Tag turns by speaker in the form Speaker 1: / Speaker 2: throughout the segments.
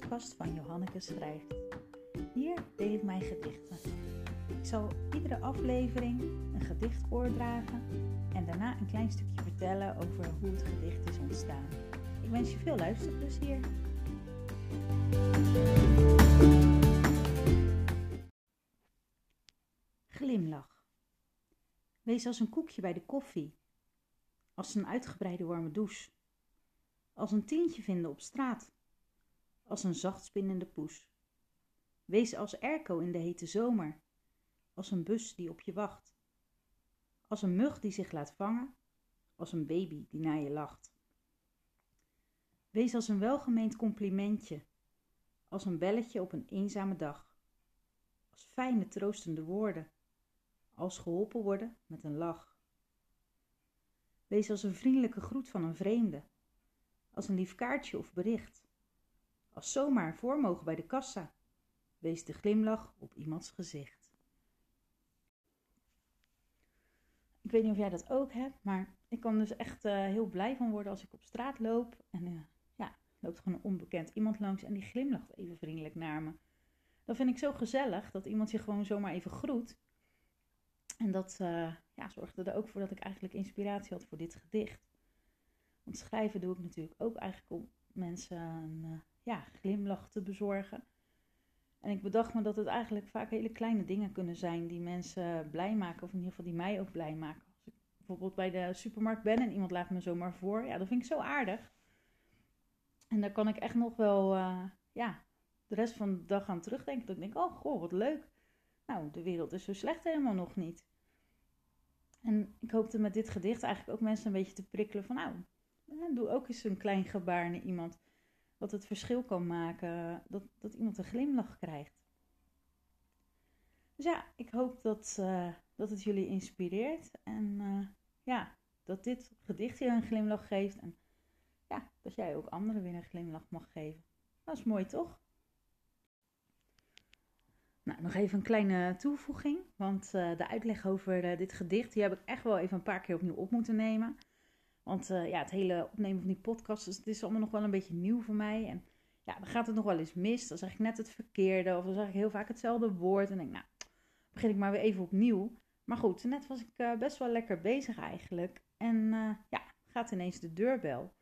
Speaker 1: podcast van Johanneke Schrijft. Hier deel ik mijn gedichten. Ik zal iedere aflevering een gedicht voordragen en daarna een klein stukje vertellen over hoe het gedicht is ontstaan. Ik wens je veel luisterplezier. Glimlach. Wees als een koekje bij de koffie, als een uitgebreide warme douche, als een tientje vinden op straat als een zacht spinnende poes. Wees als erko in de hete zomer, als een bus die op je wacht, als een mug die zich laat vangen, als een baby die naar je lacht. Wees als een welgemeend complimentje, als een belletje op een eenzame dag, als fijne troostende woorden, als geholpen worden met een lach. Wees als een vriendelijke groet van een vreemde, als een lief kaartje of bericht, als zomaar voor mogen bij de kassa. Wees de glimlach op iemands gezicht. Ik weet niet of jij dat ook hebt, maar ik kan dus echt uh, heel blij van worden als ik op straat loop. En uh, ja, loopt gewoon een onbekend iemand langs en die glimlacht even vriendelijk naar me. Dat vind ik zo gezellig dat iemand je gewoon zomaar even groet. En dat uh, ja, zorgde er ook voor dat ik eigenlijk inspiratie had voor dit gedicht. Want schrijven doe ik natuurlijk ook eigenlijk om mensen een ja, glimlach te bezorgen. En ik bedacht me dat het eigenlijk vaak hele kleine dingen kunnen zijn die mensen blij maken, of in ieder geval die mij ook blij maken. Als ik bijvoorbeeld bij de supermarkt ben en iemand laat me zomaar voor, ja, dat vind ik zo aardig. En daar kan ik echt nog wel, uh, ja, de rest van de dag aan terugdenken. Dat ik denk, oh, goh, wat leuk. Nou, de wereld is zo slecht helemaal nog niet. En ik hoopte met dit gedicht eigenlijk ook mensen een beetje te prikkelen van, nou, doe ook eens een klein gebaar naar iemand wat het verschil kan maken dat, dat iemand een glimlach krijgt. Dus ja, ik hoop dat, uh, dat het jullie inspireert en uh, ja, dat dit gedicht je een glimlach geeft en ja, dat jij ook anderen weer een glimlach mag geven. Dat is mooi toch? Nou, nog even een kleine toevoeging, want uh, de uitleg over dit gedicht, die heb ik echt wel even een paar keer opnieuw op moeten nemen. Want uh, ja, het hele opnemen van die podcast, dus het is allemaal nog wel een beetje nieuw voor mij. En ja, dan gaat het nog wel eens mis. Dan zeg ik net het verkeerde of dan zeg ik heel vaak hetzelfde woord. En denk nou, begin ik maar weer even opnieuw. Maar goed, net was ik uh, best wel lekker bezig eigenlijk. En uh, ja, gaat ineens de deurbel.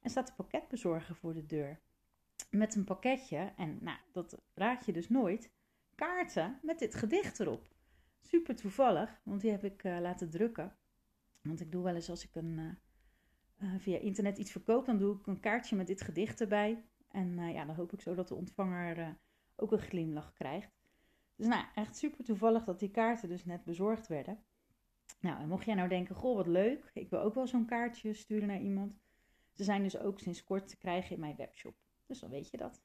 Speaker 1: En staat de pakketbezorger voor de deur. Met een pakketje, en nou, dat raad je dus nooit, kaarten met dit gedicht erop. Super toevallig, want die heb ik laten drukken. Want ik doe wel eens als ik een uh, via internet iets verkoop, dan doe ik een kaartje met dit gedicht erbij. En uh, ja, dan hoop ik zo dat de ontvanger uh, ook een glimlach krijgt. Dus nou, echt super toevallig dat die kaarten dus net bezorgd werden. Nou, en mocht jij nou denken, goh, wat leuk, ik wil ook wel zo'n kaartje sturen naar iemand. Ze zijn dus ook sinds kort te krijgen in mijn webshop. Dus dan weet je dat.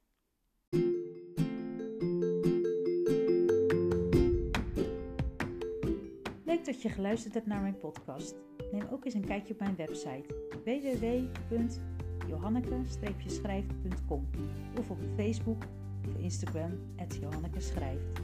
Speaker 1: Leuk dat je geluisterd hebt naar mijn podcast. Neem ook eens een kijkje op mijn website www.johanneke-schrijft.com of op Facebook of Instagram at Johanneke Schrijft.